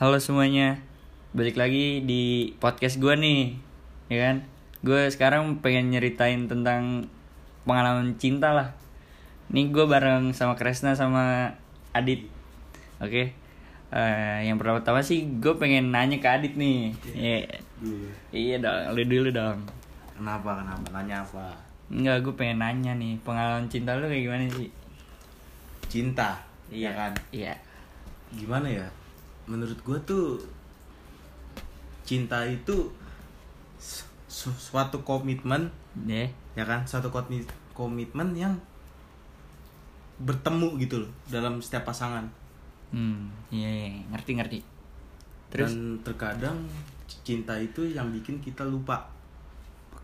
Halo semuanya, balik lagi di podcast gue nih, ya kan? Gue sekarang pengen nyeritain tentang pengalaman cinta lah. Nih gue bareng sama Kresna sama Adit, oke? Eh, yang pertama-tama sih gue pengen nanya ke Adit nih. Iya, iya dong, lu dulu dong. Kenapa? Kenapa? Nanya apa? Enggak, gue pengen nanya nih, pengalaman cinta lu kayak gimana sih? Cinta, ya kan? Iya. Gimana ya? Menurut gue tuh cinta itu su- su- suatu komitmen, Deh. ya kan? Suatu komi- komitmen yang bertemu gitu loh dalam setiap pasangan. Hmm, iya, iya, ngerti ngerti. Terus Dan terkadang cinta itu yang bikin kita lupa.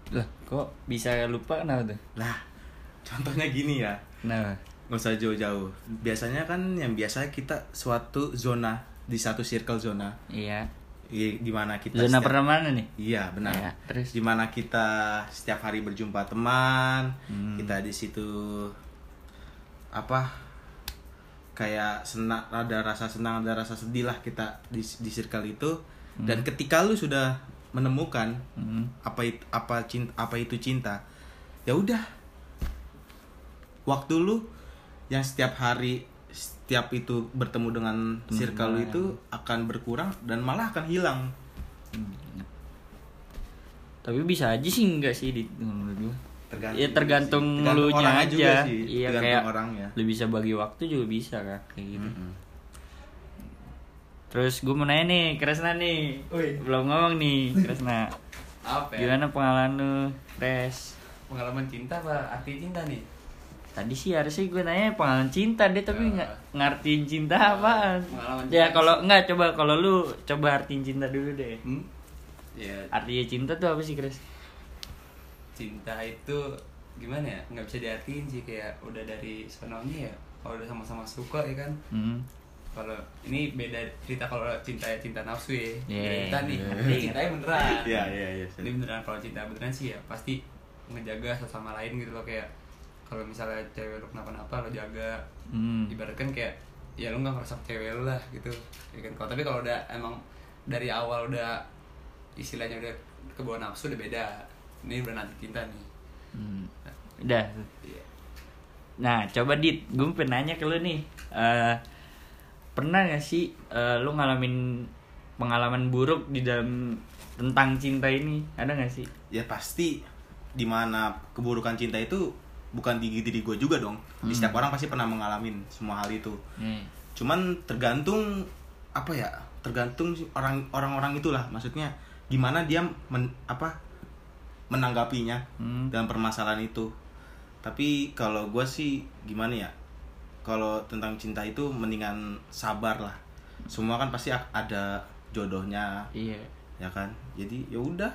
lah kok bisa lupa kenapa tuh? Lah, contohnya gini ya. Kenapa? nggak usah jauh-jauh. Biasanya kan yang biasa kita suatu zona di satu circle zona Iya. di mana kita Zona setiap- pertemanan nih? Iya benar. Iya, terus? Di mana kita setiap hari berjumpa teman, Hmm. kita di situ apa? Kayak senang, ada rasa senang, ada rasa sedih lah kita di di circle itu. Dan ketika lu sudah menemukan Hmm. apa itu apa cinta apa itu cinta, ya udah. Waktu lu yang setiap hari setiap itu bertemu dengan circle lu itu akan berkurang dan malah akan hilang. Tapi bisa aja sih enggak sih di menurut. Tergantung ya tergantung lu nya aja. juga sih. Iya Tergantung kayak orangnya. lu bisa bagi waktu juga bisa kan kayak gitu. Mm-mm. Terus gue mau nanya nih, Kresna nih. Belum ngomong nih, Kresna. apa ya? Gimana pengalaman lu, Kres? pengalaman cinta apa arti cinta nih Tadi sih harusnya gue nanya pengalaman cinta deh, tapi Ya. nggak ngertiin cinta apaan. Pengalaman Ya cinta kalau enggak coba kalau lu coba artiin cinta dulu deh. hmm? ya Artinya cinta tuh apa sih, Kres? cinta itu gimana ya nggak bisa diartiin sih kayak udah dari sononya ya kalau udah sama-sama suka ya kan Hmm. kalau ini beda cerita kalau cinta ya cinta nafsu ya Iya. beda cerita nih Iya. cintanya beneran Iya iya iya. ini beneran kalau cinta beneran sih ya pasti ngejaga satu sama lain gitu loh kayak kalau misalnya cewek lu kenapa-napa lo jaga Hmm. ibaratkan kayak ya lu nggak ngerusak cewek lu lah gitu ya kan kalau tapi kalau udah emang dari awal udah istilahnya udah kebawa nafsu udah beda ini udah nanti cinta nih Hmm. Udah. Iya. Nah, coba Dit, gue pengen nanya ke lu nih. Eh, pernah gak sih eh, lu ngalamin pengalaman buruk di dalam tentang cinta ini? Ada gak sih? Ya pasti di mana keburukan cinta itu bukan di diri gue juga dong. Di setiap orang pasti pernah mengalami semua hal itu. Nih. Cuman tergantung apa ya? Tergantung orang orang-orang itulah. Maksudnya gimana dia men- apa menanggapinya Hmm. dalam permasalahan itu. Tapi kalau gue sih gimana ya? Kalau tentang cinta itu mendingan sabar lah. Semua kan pasti ada jodohnya, Iya. ya kan jadi ya udah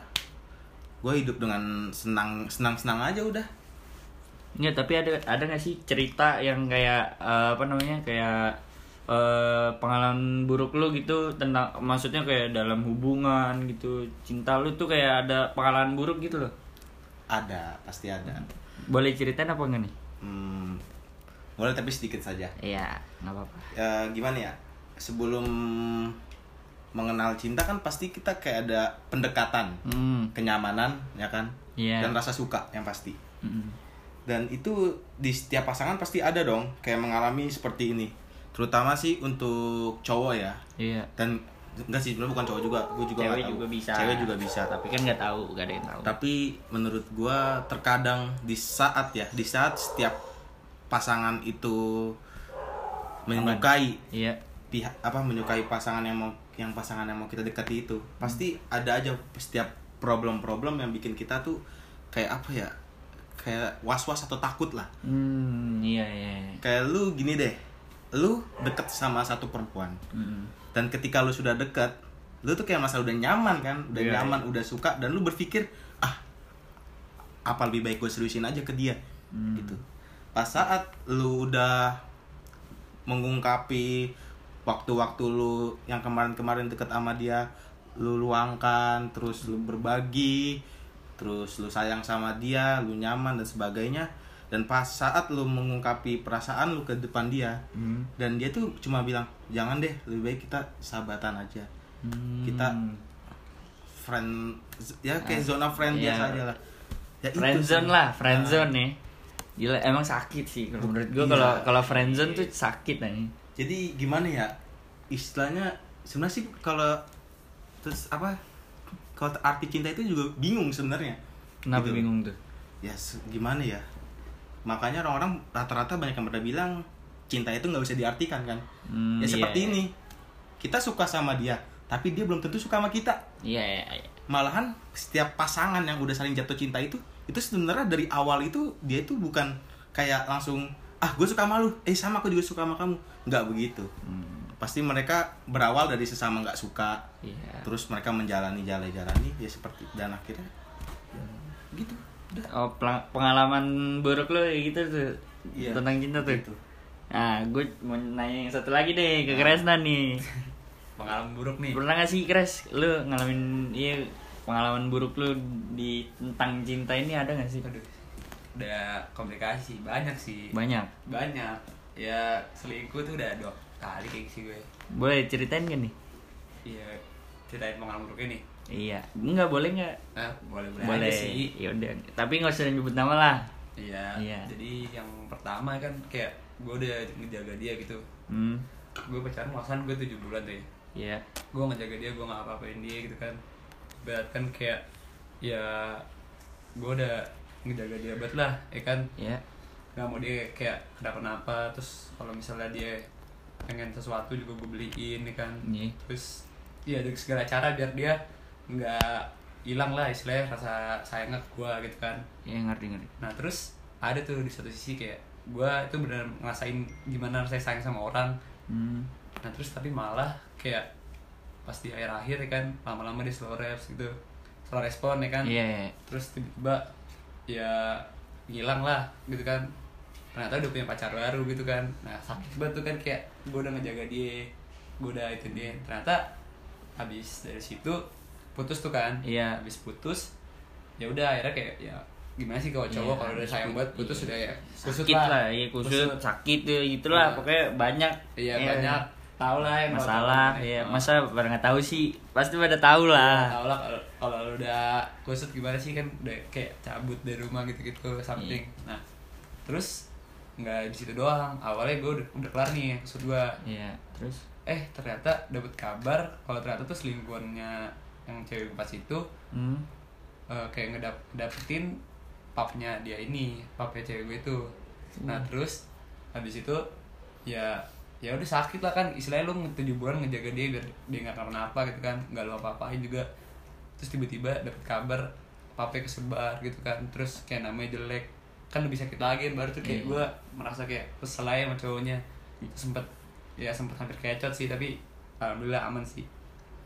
gue hidup dengan senang senang senang aja udah Nggak, tapi ada ada gak sih cerita yang kayak eh, apa namanya kayak eh, pengalaman buruk lu gitu tentang maksudnya kayak dalam hubungan gitu cinta lu tuh kayak ada pengalaman buruk gitu loh? Ada pasti ada. Boleh ceritain apa enggak nih? Hmm, boleh tapi sedikit saja. Iya nggak apa-apa. Ya gimana ya? Sebelum mengenal cinta kan pasti kita kayak ada pendekatan. Hmm. Kenyamanan ya kan? Iya. dan rasa suka yang pasti. Mm-mm. Dan itu di setiap pasangan pasti ada dong kayak mengalami seperti ini. Terutama sih untuk cowok ya. Iya. Dan enggak sih sebenarnya bukan cowok juga gue juga cewek tahu. juga bisa. Cewek juga bisa. Tapi kan nggak tahu gak ada yang tahu. Tapi menurut gua terkadang di saat ya di saat setiap pasangan itu menyukai iya. pihak apa menyukai pasangan yang mau yang pasangan yang mau kita dekati itu pasti ada aja setiap problem-problem yang bikin kita tuh kayak apa ya kayak was-was atau takut lah hmm iya iya iya. kayak lu gini deh lu deket sama satu perempuan Mm-mm. dan ketika lu sudah dekat lu tuh kayak masa udah nyaman kan udah Iya, nyaman udah suka dan lu berpikir ah apa lebih baik gue seriusin aja ke dia Hmm. gitu pas saat lu udah mengungkapi waktu-waktu lu yang kemarin-kemarin deket sama dia lu luangkan terus lu berbagi terus lu sayang sama dia lu nyaman dan sebagainya dan pas saat lu mengungkapi perasaan lu ke depan dia Hmm. dan dia tuh cuma bilang jangan deh lebih baik kita sahabatan aja Hmm. kita friend ya kayak zona friend iya. biasa aja lah ya itu friendzone sih. lah friendzone Nah, nih gila emang sakit sih kalau menurut gue Iya. kalau kalau friendzone tuh sakit nih jadi gimana ya istilahnya sebenarnya sih kalau terus apa kalau arti cinta itu juga bingung sebenarnya. Kenapa Gitu. bingung tuh? Ya gimana ya? Makanya orang-orang rata-rata banyak yang pada bilang cinta itu nggak bisa diartikan kan? Hmm, ya iya, seperti iya. ini. kita suka sama dia tapi dia belum tentu suka sama kita. Iya iya iya. malahan setiap pasangan yang udah saling jatuh cinta itu itu sebenarnya dari awal itu dia itu bukan kayak langsung ah gue suka sama lu. Eh sama aku juga suka sama kamu. Nggak begitu. Hmm, pasti mereka berawal dari sesama nggak suka. Iya. Terus mereka menjalani jalani jalani ya seperti dan akhirnya ya, gitu. Udah. Oh pengalaman buruk lo ya gitu tuh Iya, tentang cinta tuh? gitu. nah gue mau nanya yang satu lagi deh ke Kresna nih. Pengalaman buruk nih. Pernah gak sih Kres lu ngalamin iya pengalaman buruk lu di tentang cinta ini ada gak sih? Aduh udah komplikasi banyak sih. Banyak? Banyak. Ya selingkuh tuh udah dua kali kayak sih gue. Boleh ceritain gak nih? Iya ceritain pengalaman buruknya nih iya nggak boleh nggak? Ah boleh boleh, boleh. aja sih. Ya udah tapi nggak usah nyebut nama lah. Iya Iya. jadi yang pertama kan kayak gue udah ngejaga dia gitu. Hmm. Gue pacaran malasan gue tujuh bulan tuh ya iya gue ngejaga dia gue nggak apa-apain dia gitu kan. Berat kan kayak ya gue udah ngejaga dia banget lah ya kan. Iya. Nggak mau dia kayak kenapa-napa terus kalau misalnya dia pengen sesuatu juga gue beliin ya kan. Iya. terus ya dengan segala cara biar dia nggak hilang lah istilahnya rasa sayangnya ke gue gitu kan. Iya ngerti ngerti. Nah terus ada tuh di satu sisi kayak gue itu benar ngerasain gimana rasanya sayang sama orang. Hmm. Nah terus tapi malah kayak pas di akhir-akhir ya kan lama-lama dia slow reps gitu slow respon ya kan. Iya iya. terus tiba-tiba ya hilang lah gitu kan. Ternyata udah punya pacar baru gitu kan. Nah sakit banget tuh kan kayak gue udah ngejaga dia gue udah itu dia ternyata habis dari situ putus tuh kan Iya. habis putus ya udah akhirnya kayak ya gimana sih kalau cowok Iya, kalau udah sayang banget putus iya. udah ya kusut sakit lah iya kusut sakit ya gitulah Iya. pokoknya banyak iya Iya. banyak tahu lah yang masalah tahu. ya masa pada nggak tahu sih pasti pada tahu lah Tahu lah kalau udah kusut gimana sih kan udah kayak cabut dari rumah gitu-gitu something. Iya. Nah, terus nggak di situ doang. Awalnya gue udah, udah kelar nih kusut gue. iya terus? Eh ternyata dapet kabar kalau ternyata tuh selingkuhannya yang cewek pas itu hmm. eh, kayak ngedap dapetin papnya dia ini, papnya cewek gue itu. Nah terus habis itu ya ya udah sakit lah kan. Istilahnya lu tujuh bulan ngejaga dia biar dia nggak kenapa-napa gitu kan. Nggak lu apa-apain juga. Terus tiba-tiba dapet kabar papanya kesebar gitu kan. Terus kayak namanya jelek kan lebih sakit lagi baru tuh kayak Iya. gue merasa kayak kesel aja sama cowoknya sempet ya sempet hampir kecot sih tapi alhamdulillah aman sih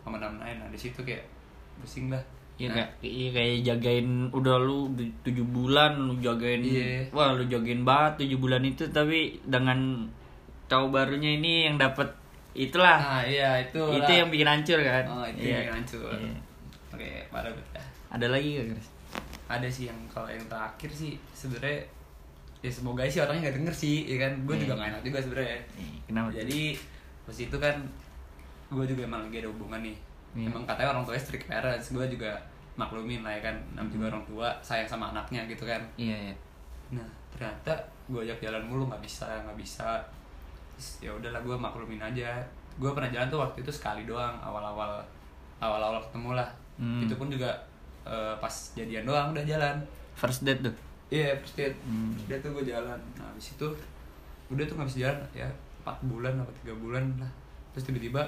aman-aman aja nah di situ kayak pusing lah Iya Nah, kayak iya kayak jagain udah lu tujuh bulan lu jagain Iya. wah lu jagain banget tujuh bulan itu tapi dengan cowok barunya ini yang dapat itulah nah iya itu itu yang bikin hancur kan oh itu Iya. yang hancur Iya. oke parah dah. ada lagi gak Chris? Ada sih yang kalau yang terakhir sih sebenarnya ya semoga sih orangnya nggak denger sih ya kan? Gue juga nggak enak juga sebenarnya. Kenapa jadi pas itu kan gue juga emang lagi ada hubungan nih. Iya. emang katanya orang tuanya strict parents gue juga maklumin lah ya kan. Namanya juga Hmm. orang tua sayang sama anaknya gitu kan. Iya iya. Nah ternyata gue ajak jalan mulu nggak bisa nggak bisa. Ya udahlah gue maklumin aja. Gue pernah jalan tuh waktu itu sekali doang awal-awal awal-awal ketemu lah. Hmm. itu pun juga eh, pas jadian doang udah jalan. First date tuh? Iya first date. Hmm. First date tuh gue jalan. Nah habis itu udah tuh nggak bisa jalan ya empat bulan atau tiga bulan lah. Terus tiba-tiba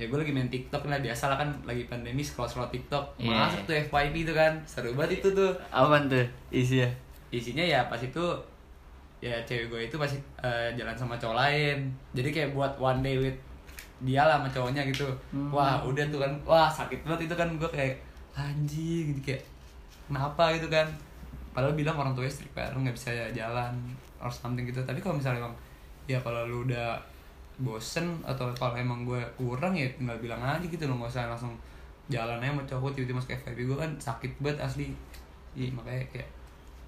ya gue lagi main TikTok lah biasa lah kan lagi pandemi scroll scroll TikTok. Iya. masuk tuh FYP tuh kan seru banget itu tuh. Apaan tuh isinya isinya ya pas itu ya cewek gue itu pasti eh, jalan sama cowok lain. Jadi kayak buat one day with dia lah sama cowoknya gitu. Hmm. wah udah tuh kan wah sakit banget itu kan gue kayak anjing gitu kayak kenapa gitu kan? Padahal bilang orang tuanya strict parent nggak bisa jalan or something gitu. Tapi kalau misalnya emang ya kalau lu udah bosen atau kalau emang gue kurang ya tinggal bilang aja gitu lo nggak usah langsung jalan aja sama cowok tiba-tiba masuk FVP gue kan sakit banget asli. Iya makanya kayak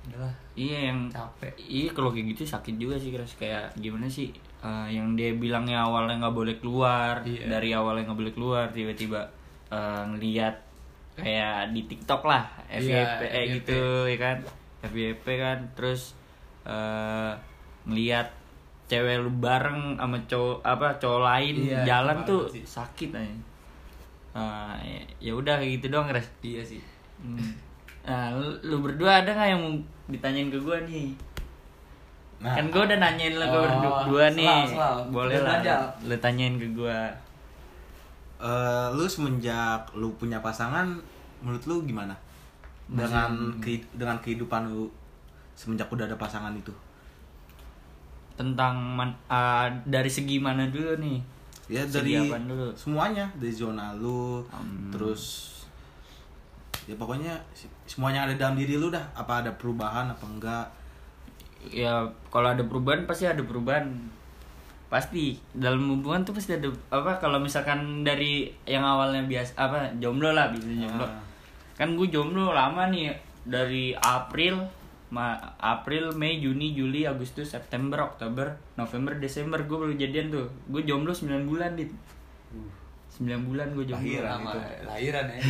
udahlah. Iya yang capek. iya kalau kayak gitu sakit juga sih keras kayak gimana sih Eh, yang dia bilangnya awalnya nggak boleh keluar Iya. dari awalnya nggak boleh keluar tiba-tiba eh, ngelihat kayak di TikTok lah Iya, FYP eh, FYP. gitu ya kan FYP kan terus eh ngelihat cewek lu bareng sama cowok apa cowok lain Iya, jalan tuh sih. sakit aja Ah, ya- ya udah kayak gitu doang res iya sih Hmm. Nah, lu, lu berdua ada nggak yang mau ditanyain ke gua nih? Nah, kan gua udah nanyain lu ke Oh, berdua nih. selalu, selalu. Boleh Udah lah. aja. Lu tanyain ke gua. Eh, lu semenjak lu punya pasangan menurut lu gimana dengan kehi- dengan kehidupan lu semenjak udah ada pasangan itu Tentang man- ah, dari segi mana dulu nih? ya dari dulu? semuanya dari zona lu Hmm. terus ya pokoknya semuanya ada dalam diri lu dah apa ada perubahan apa enggak Ya kalau ada perubahan pasti ada perubahan. Pasti dalam hubungan tuh pasti ada apa kalau misalkan dari yang awalnya biasa apa jomblo lah bisa jomblo. Ah. Kan gue jomblo lama nih dari April Ma April, Mei, Juni, Juli, Agustus, September, Oktober, November, Desember gue baru jadian tuh. Gue jomblo 9 bulan dit. 9 bulan gue jomblo. Lahiran sama itu. lahiran ya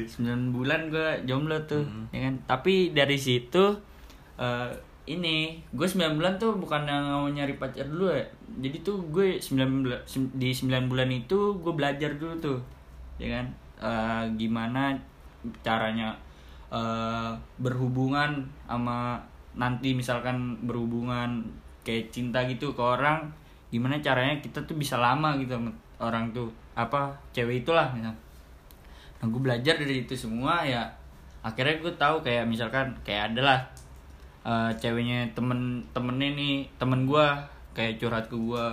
9 bulan gue jomblo tuh, ya kan. Tapi dari situ eh, ini gue 9 bulan tuh bukan yang mau nyari pacar dulu ya. Jadi tuh gue 9 bulan di 9 bulan itu gue belajar dulu tuh. Ya kan? Eh, gimana caranya eh, berhubungan sama nanti misalkan berhubungan kayak cinta gitu ke orang gimana caranya kita tuh bisa lama gitu sama orang tuh apa cewek itulah misal nah gue belajar dari itu semua ya akhirnya gue tahu kayak misalkan kayak adalah eh, ceweknya temen temennya nih temen gue kayak curhat ke gue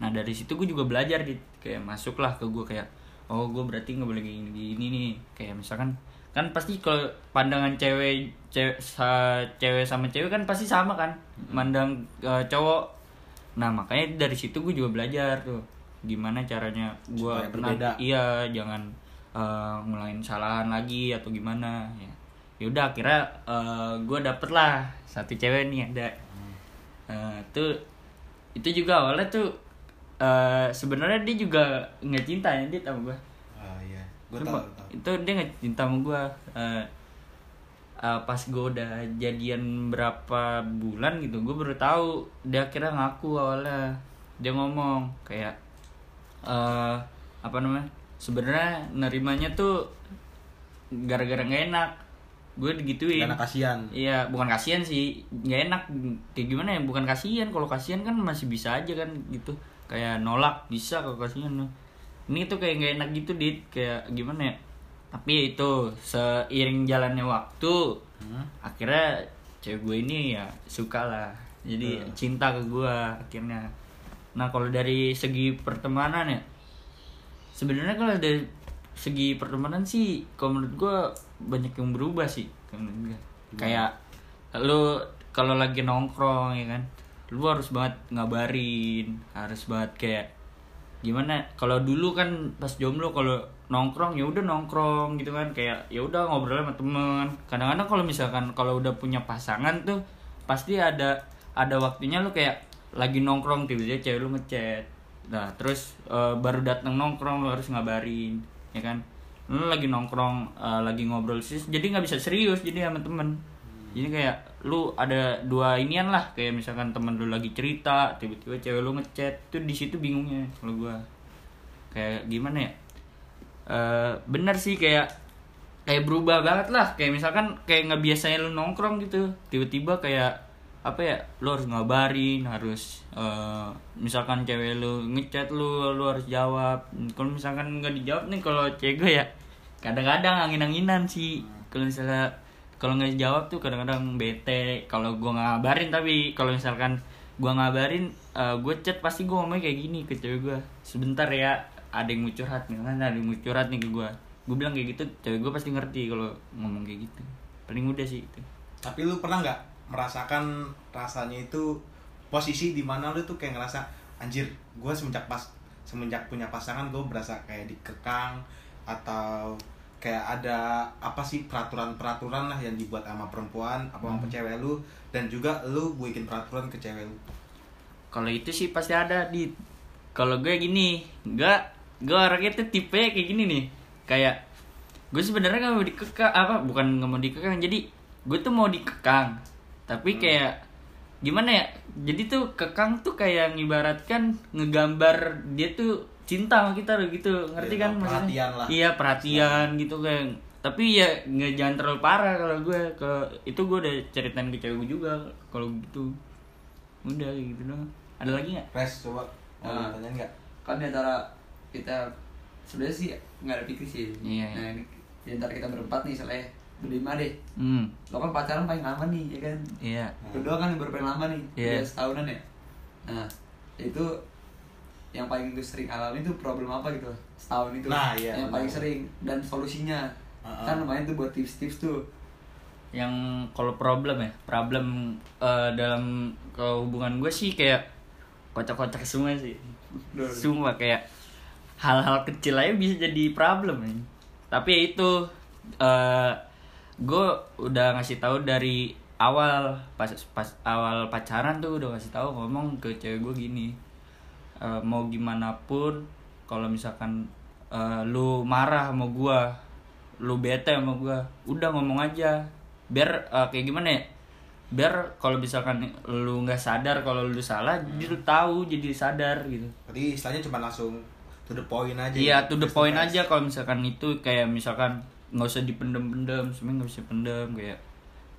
nah dari situ gue juga belajar di kayak masuklah ke gue kayak oh gue berarti nggak boleh gini gini nih. Kayak misalkan kan pasti kalau pandangan cewek cewek sa- cewek sama cewek kan pasti sama kan? Mandang eh, cowok. Nah makanya dari situ gue juga belajar tuh gimana caranya gue iya jangan eh, ngulangin kesalahan lagi atau gimana ya yaudah akhirnya gue dapet lah satu cewek nih ada. Eh, tuh itu juga awalnya tuh eh, sebenarnya dia juga nggak cinta ya dia sama gue ah iya. Tahu tahu. itu dia nggak cinta sama gue Eh, eh, pas gue udah jadian berapa bulan gitu gue baru tahu dia akhirnya ngaku awalnya. Dia ngomong kayak eh apa namanya sebenarnya nerimanya tuh gara-gara nggak enak gue digituin karena kasihan Iya, bukan kasihan sih, nggak enak. Kayak gimana ya? Bukan kasihan. Kalau kasihan kan masih bisa aja kan gitu. Kayak nolak bisa kalau kasihan. Ini tuh kayak nggak enak gitu, dit. Kayak gimana ya? Tapi ya itu seiring jalannya waktu, Hmm. akhirnya cewek gue ini ya suka lah. Jadi Hmm. cinta ke gue akhirnya. Nah kalau dari segi pertemanan ya, sebenarnya kalau dari segi pertemanan sih kalau menurut gue banyak yang berubah sih kalau menurut gua. kayak lu kalau lagi nongkrong ya kan lu harus banget ngabarin harus banget kayak gimana kalau dulu kan pas jomblo kalau nongkrong ya udah nongkrong gitu kan kayak ya udah ngobrol sama temen. Kadang-kadang kalau misalkan kalau udah punya pasangan tuh pasti ada ada waktunya lu kayak lagi nongkrong tiba-tiba cewek lu ngechat. Nah terus eh, baru datang nongkrong lu harus ngabarin ya kan lu lagi nongkrong eh, lagi ngobrol sih jadi nggak bisa serius jadi sama temen. Jadi kayak lu ada dua inian lah kayak misalkan temen lu lagi cerita tiba-tiba cewek lu ngechat tuh di situ bingungnya kalau gua. Kayak gimana ya? Eh bener sih kayak kayak berubah banget lah. Kayak misalkan kayak nggak biasanya lu nongkrong gitu tiba-tiba kayak apa ya lu harus ngabarin harus eh, misalkan cewek lu ngechat lu lu harus jawab. Kalau misalkan nggak dijawab nih kalau cewek ya kadang-kadang angin-anginan sih. Kalau misalnya kalau nggak dijawab tuh kadang-kadang bete. Kalau nggak ngabarin tapi kalau misalkan gua ngabarin eh, gue chat pasti gua ngomongnya kayak gini ke cewek gua. Sebentar ya ada yang mau curhat kan ada yang mau curhat nih ke gua? Gue bilang kayak gitu cewek gue pasti ngerti kalau ngomong kayak gitu. Paling mudah sih itu. Tapi lu pernah nggak merasakan rasanya itu posisi di mana lu tuh kayak ngerasa anjir gue semenjak pas semenjak punya pasangan gue berasa kayak dikekang atau kayak ada apa sih peraturan-peraturan lah yang dibuat sama perempuan apa sama cewek lu dan juga lu bikin peraturan ke cewek lu. Kalau itu sih pasti ada di kalau gue gini enggak gue orangnya tuh tipe kayak gini nih. Kayak gue sebenarnya nggak mau dikekang apa bukan nggak mau dikekang jadi gue tuh mau dikekang. Tapi kayak gimana ya? Jadi tuh kekang tuh kayak ngibaratkan ngegambar dia tuh cinta sama kita loh gitu. Ngerti Iya, kan perhatian maksudnya? Lah. iya perhatian gitu kayak tapi ya nggak jangan terlalu parah kalau gue. Ke itu gue udah ceritain ke cewek gue juga kalau gitu. Udah kayak gitu dong ada lagi nggak? Res coba. Mau Ah. tanya nggak? kan di antara kita sebenarnya sih nggak ada pikir sih. Iya, nah ini di antara kita berempat nih soalnya berlima deh. Hmm. Lo kan pacaran paling lama nih ya kan? Iya. Berdua kan baru paling lama nih Iya. udah setahunan ya. Nah itu yang paling gue sering alami tuh problem apa gitu setahun itu Nah, iya, yang benar. paling sering dan solusinya Uh-uh. kan lumayan tuh buat tips-tips tuh yang kalau problem ya problem eh, dalam kehubungan gue sih kayak kocak-kocak semua sih semua kayak hal-hal kecil aja bisa jadi problem ya. tapi ya itu eh gue udah ngasih tahu dari awal pas pas awal pacaran tuh udah ngasih tahu ngomong ke cewek gue gini eh, mau gimana pun kalau misalkan eh, lu marah sama gue lu bete sama gue udah ngomong aja biar eh, kayak gimana ya biar kalau misalkan lu nggak sadar kalau lu salah jadi lu tahu jadi sadar gitu Jadi istilahnya cuma langsung to the point aja. Iya, to the point face. aja kalau misalkan itu kayak misalkan nggak usah dipendem-pendem, sebenarnya nggak usah pendem kayak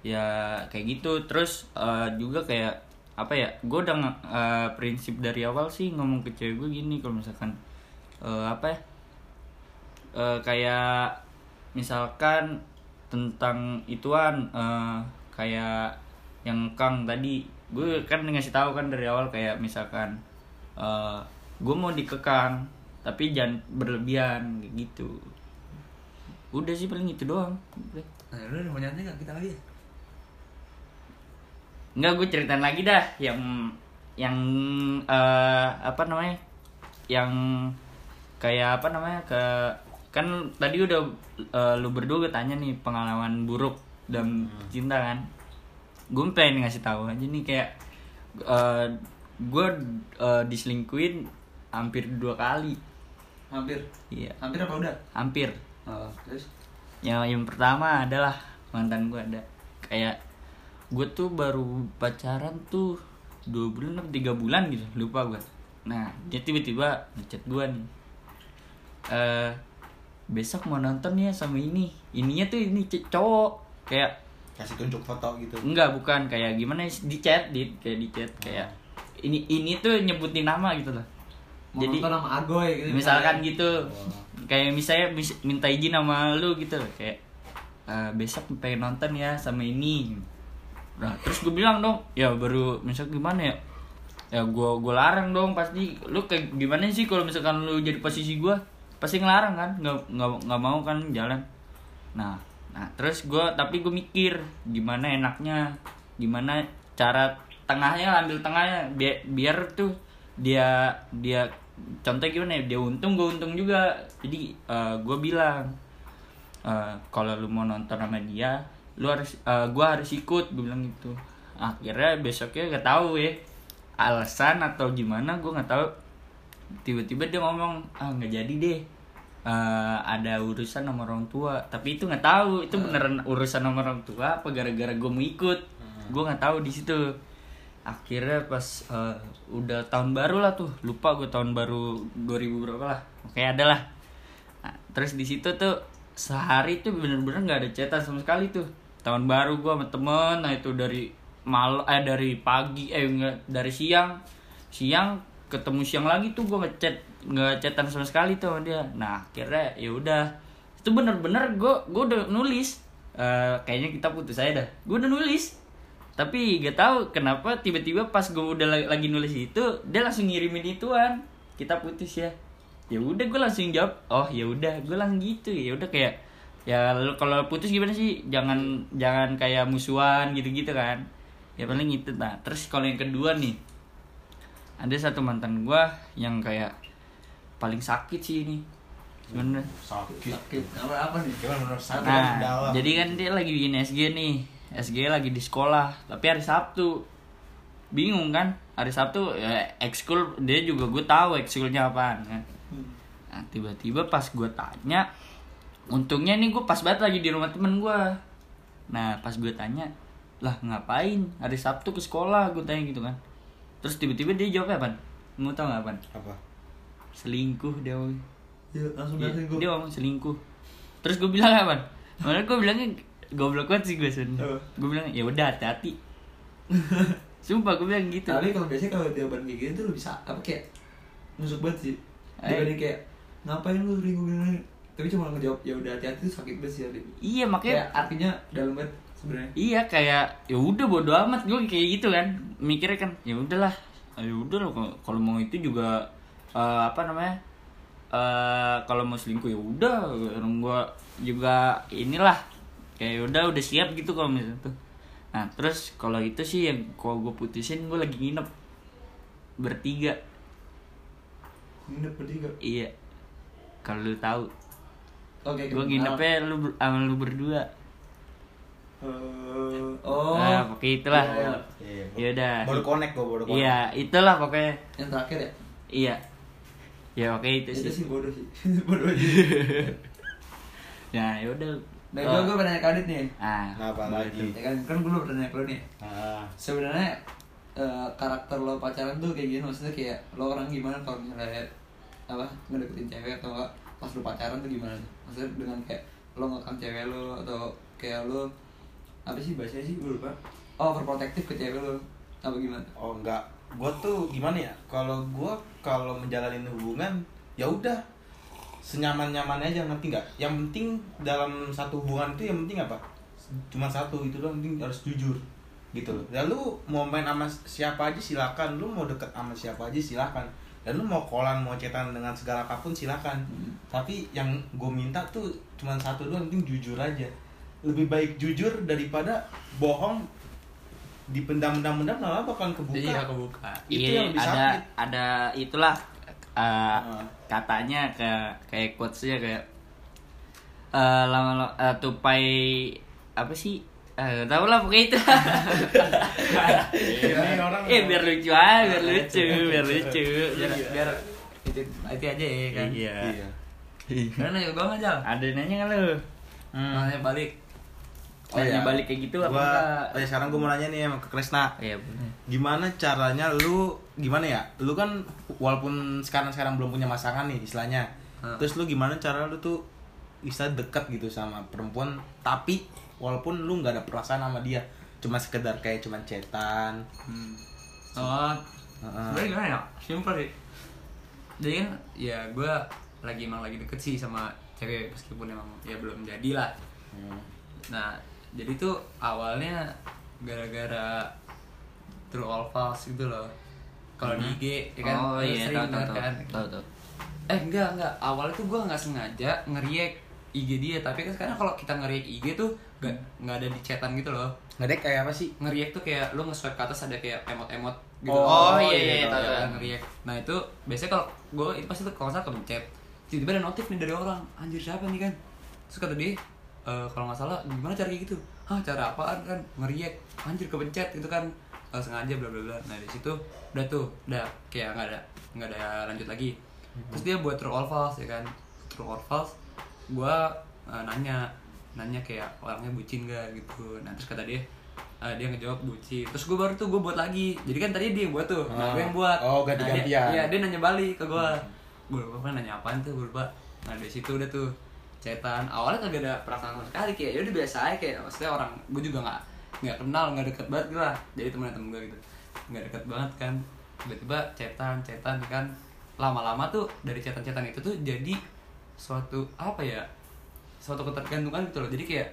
ya kayak gitu. Terus eh, juga kayak apa ya? Gue udah eh, prinsip dari awal sih ngomong ke cewek gue gini kalau misalkan eh, apa ya? Eh, kayak misalkan tentang ituan eh, kayak yang Kang tadi gue kan ngasih tahu kan dari awal kayak misalkan eh gue mau dikekang tapi jangan berlebihan gitu udah sih paling itu doang Udah. nah ada mau nyanyi nggak kita lagi ya Enggak gue ceritain lagi dah. Yang yang eh, apa namanya? Yang kayak apa namanya? Ke kan tadi udah eh, lu berdua gue tanya nih pengalaman buruk dalam cinta kan. Gue pengen ngasih tahu aja nih kayak eh, gue eh, diselingkuin hampir dua kali. Hampir? Iya. Hampir apa udah? Hampir. Oh, terus? Yang yang pertama adalah mantan gue ada. Kayak gue tuh baru pacaran tuh dua bulan atau tiga bulan gitu lupa gue nah dia tiba-tiba ngechat gue nih. Eh besok mau nonton ya sama ini. Ininya tuh ini cowok kayak Kasih tunjuk foto gitu. enggak bukan. Kayak gimana di chat di kayak di chat kayak ini ini tuh nyebutin nama gitu loh. Mau jadi nonton sama Agoy gitu misalkan misalnya. gitu. Kayak misalnya mis- minta izin sama lu gitu kayak "Eh, besok pengen nonton ya sama ini nah terus gue bilang dong ya baru misal gimana ya? Ya gue gue larang dong pasti. Lu kayak gimana sih kalau misalkan lu jadi posisi gue pasti ngelarang kan nggak nggak nggak mau kan jalan. Nah nah terus gue tapi gue mikir gimana enaknya? Gimana cara tengahnya ambil tengahnya biar biar tuh dia dia contohnya gimana ya dia untung gue untung juga. Jadi gue bilang eh, kalau lu mau nonton sama dia lu harus eh, gua harus ikut gue bilang gitu. Akhirnya besoknya gak tahu ya alasan atau gimana gue nggak tahu. Tiba-tiba dia ngomong ah nggak jadi deh. Eh, ada urusan sama orang tua. Tapi itu nggak tahu itu beneran urusan sama orang tua apa gara-gara gue mau ikut? Gue nggak tahu di situ. Akhirnya pas eh, udah tahun baru lah tuh lupa gue tahun baru 2000 berapa lah oke ada lah. Nah, terus di situ tuh sehari tuh bener-bener nggak ada cetan sama sekali tuh tahun baru gue sama temen nah itu dari mal eh dari pagi eh enggak dari siang. Siang ketemu siang lagi tuh gue ngechat nggak chatan sama sekali tuh sama dia. Nah akhirnya ya udah. Itu bener-bener gue gue udah nulis. Eh, kayaknya kita putus aja dah. Gue udah nulis. Tapi gak tahu kenapa tiba-tiba pas gue udah la- lagi nulis itu dia langsung ngirimin ituan. Kita putus ya. Ya udah gue langsung jawab oh ya udah. Gue langsung gitu ya. Udah kayak ya kalau putus gimana sih? Jangan jangan kayak musuhan gitu-gitu kan. Ya paling itu nah terus kalau yang kedua nih ada satu mantan gue yang kayak paling sakit sih ini. Sebenarnya sakit. Sakit. Apa apa nih? Gimana menurut sakit nah dalam jadi kan dia lagi bikin SG nih. SG lagi di sekolah. Tapi hari Sabtu. Bingung kan? Hari Sabtu ya ekskul dia juga gue tahu ekskulnya apaan. Kan nah tiba-tiba pas gue tanya untungnya nih gue pas banget lagi di rumah temen gue nah pas gue tanya lah ngapain? Hari Sabtu ke sekolah gue tanya gitu kan. Terus tiba-tiba dia jawab apa? Mau tau nggak apa? Apa? Selingkuh dia ya langsung datang gue dia ngomong selingkuh. Terus gue bilang apa? Malah gue bilangnya goblok banget sih gue sebenernya gue bilang ya udah hati-hati. Sumpah gue bilang gitu. Tapi kalau biasanya kalau jawaban kayak gitu tuh lu bisa apa kayak nusuk banget sih. Dibanding kayak ngapain lu selingkuh tapi cuma ngejawab ya udah hati-hati tuh sakit banget sih hati. iya kayak makanya artinya dalam banget sebenarnya. Iya kayak ya udah bodo amat. Gue kayak gitu kan mikirnya kan ya udahlah ya udah loh kalau- mau itu juga eh, apa namanya eh kalau mau selingkuh ya udah orang gue juga inilah kayak ya udah udah siap gitu kalau misalnya tuh. Nah terus kalau itu sih yang kalau gue putusin gue lagi nginep bertiga. Nginep bertiga? Iya. Kalau lu tahu oke gue nginepnya lu sama lu berdua. Eh, oh. Nah pakai itulah. Iya, Iya, ya udah baru connect gue baru connect. iya itulah pokoknya. Yang terakhir ya? Iya. Ya oke itu itu sih. sih bodoh sih. Bodoh aja. Nah ya udah nah Oh. gue gue pengen nanya ke Adit nih. Ah Nah, apa lagi? ya kan kan gue belum pernah nanya lo nih. Ah. Sebenarnya eh, karakter lo pacaran tuh kayak gini maksudnya kayak lo orang gimana kalau misalnya apa ngedeketin cewek atau enggak pas lo pacaran tuh gimana maksudnya dengan kayak lo ngekang cewek lo atau kayak lo apa sih bahasanya sih? Gue lupa. Oh overprotective ke cewek lo. Apa gimana? Oh enggak. Gue tuh gimana ya? Kalau gue kalau menjalani hubungan ya udah. Senyaman nyamannya aja ngerti nggak? Yang penting dalam satu hubungan itu yang penting apa? Cuma satu itu doang. Penting harus jujur gitu loh. Dan lu mau main sama siapa aja silakan. Lu mau deket sama siapa aja silakan dan lu mau kolan mau cetan dengan segala apa pun silakan Hmm. tapi yang gue minta tuh cuma satu doang penting jujur aja lebih baik jujur daripada bohong dipendam-pendam-pendam malah bakalan kebuka iya kebuka Itu iya yang lebih ada sakit. ada itulah uh, Ah. katanya kayak kayak quotesnya kayak uh, lama lama uh, tupai apa sih uh, tau lah pokoknya itu. Ini orang eh biar lucu aja biar lucu biar lucu. Biar biar itu itu aja ya kan? Iya. Iya. Karena nanya gue aja ada nanya nggak lu? Nanya balik. Oh, Nanya iya. balik kayak gitu apa enggak? ya, sekarang gue mau nanya nih sama ke Kresna. Iya bener. gimana caranya lu gimana ya? Lu kan walaupun sekarang sekarang belum punya pasangan nih istilahnya. Hmm. terus lu gimana cara lu tuh bisa dekat gitu sama perempuan tapi walaupun lu nggak ada perasaan sama dia cuma sekedar kayak cuma cetan Hmm. Oh, Heeh. sebenarnya gimana ya? Simpel sih. Jadi kan ya gue lagi emang lagi deket sih sama cewek meskipun emang ya belum jadi lah. Hmm. Nah, jadi tuh awalnya gara-gara true all false gitu loh. Kalau di IG ya kan oh iya sering tahu tahu denger tahu kan. tahu tahu Eh enggak enggak, awalnya tuh gue nggak sengaja ngeriak IG dia, tapi kan sekarang kalau kita ngeriak IG tuh nggak nggak ada di chatan gitu loh. ngedek kayak apa sih ngeriak tuh kayak lu nge-swipe ke atas ada kayak emot-emot gitu. Oh, iya, iya, gitu, tahu, kan, tahu. ngeriak. Nah, itu biasanya kalau gue itu pasti tuh kalau nggak salah kepencet. Tiba-tiba ada notif nih dari orang. Anjir siapa nih kan? Terus kata dia, e, kalau nggak salah gimana cara kayak gitu? Hah, cara apaan kan? Ngeriak. Anjir kepencet gitu kan. Eh, sengaja bla bla bla. Nah, di situ udah tuh, udah kayak nggak ada nggak ada lanjut lagi. Terus dia buat true or false ya kan. True or false. Gua eh, nanya nanya kayak orangnya bucin gak gitu. Nah, terus kata dia eh, dia ngejawab bucin. Terus gue baru tuh gue buat lagi. Jadi kan tadi dia yang buat tuh. Nah, Ah. gue yang buat. Oh, Nah, ganti-gantian. dia- Iya, dia nanya balik ke gue. Gue lupa kan nanya apaan tuh, gue lupa. Nah, dari situ udah tuh cetan. Awalnya kagak ada perasaan sama sekali kayak ya udah biasa aja kayak maksudnya orang gue juga nggak nggak kenal nggak deket banget gitu lah jadi temen temen gue gitu nggak deket banget kan tiba-tiba cetan cetan kan lama-lama tuh dari cetan-cetan itu tuh jadi suatu apa ya suatu ketergantungan gitu loh. Jadi kayak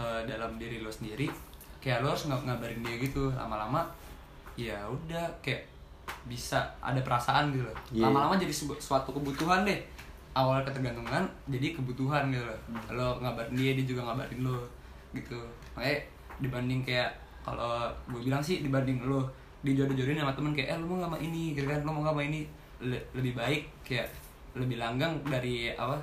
eh, dalam diri lo sendiri kayak lo harus ng- ngabarin dia gitu. Lama-lama ya udah kayak bisa ada perasaan gitu loh. Iya. lama-lama jadi sebu- suatu kebutuhan deh. Awal ketergantungan jadi kebutuhan gitu loh. Lo ngabarin dia dia juga ngabarin lo gitu. Makanya dibanding kayak kalau gue bilang sih dibanding lo dijodoh-jodohin sama temen kayak eh lo mau nggak sama ini? Gitu kan lo mau nggak sama ini? Le- lebih baik kayak lebih langgang dari apa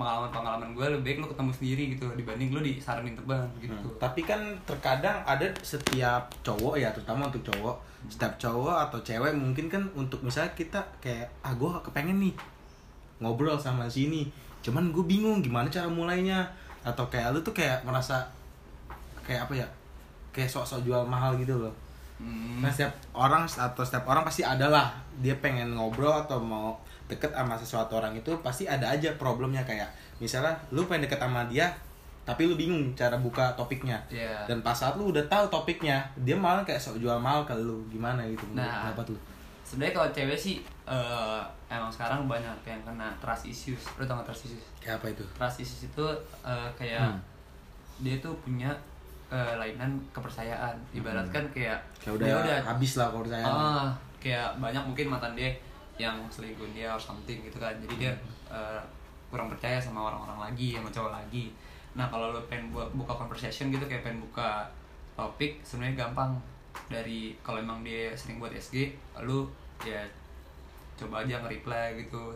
pengalaman-pengalaman gue lebih baik lu ketemu sendiri gitu dibanding lu disaranin teman gitu. Hmm, Tapi kan terkadang ada setiap cowok ya, terutama untuk cowok, setiap cowok atau cewek mungkin kan untuk misalnya kita kayak ah gue kepengen nih ngobrol sama sini, cuman gue bingung gimana cara mulainya. Atau kayak lu tuh kayak merasa kayak apa ya, kayak sok-sok jual mahal gitu loh. Hmm. Nah setiap orang atau setiap orang pasti ada lah. Dia pengen ngobrol atau mau deket sama sesuatu orang itu pasti ada aja problemnya kayak misalnya lu pengen deket sama dia tapi lu bingung cara buka topiknya. Iya. dan pas saat lu udah tahu topiknya dia malah kayak sok jual mahal ke lu gimana gitu Nah. pendapat lu? sebenarnya kalau cewek sih eh, emang sekarang banyak yang kena trust issues. Lu tau gak trust issues? Kayak apa itu? Trust issues itu eh, kayak Hmm. dia tuh punya kelainan kepercayaan. Ibaratkan kayak kayak udah, dia habis lah saya ah kayak banyak mungkin mantan dia yang selingkuh dia or something gitu kan. Jadi dia eh, kurang percaya sama orang-orang lagi sama cowok lagi. Nah kalau lo pengen buat buka conversation gitu kayak pengen buka topik sebenarnya gampang. Dari kalau emang dia sering buat SG lu ya coba aja nge-reply gitu.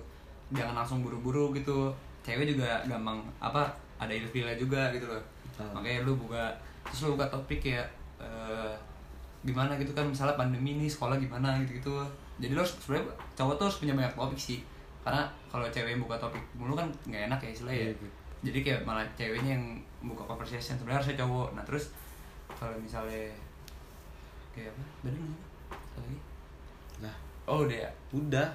Jangan langsung buru-buru gitu. Cewek juga gampang apa ada ilfilnya juga gitu loh. Makanya lu buka terus lu buka topik ya eh, gimana gitu kan misalnya pandemi nih sekolah gimana gitu gitu jadi lo sebenarnya cowok tuh harus punya banyak topik sih. Karena kalau cewek yang buka topik mulu kan nggak enak ya istilahnya ya. Gitu. jadi kayak malah ceweknya yang buka conversation sebenarnya harusnya cowok. Nah terus kalau misalnya kayak apa? Bener nggak? Lagi? Lah. Oh udah ya. Udah.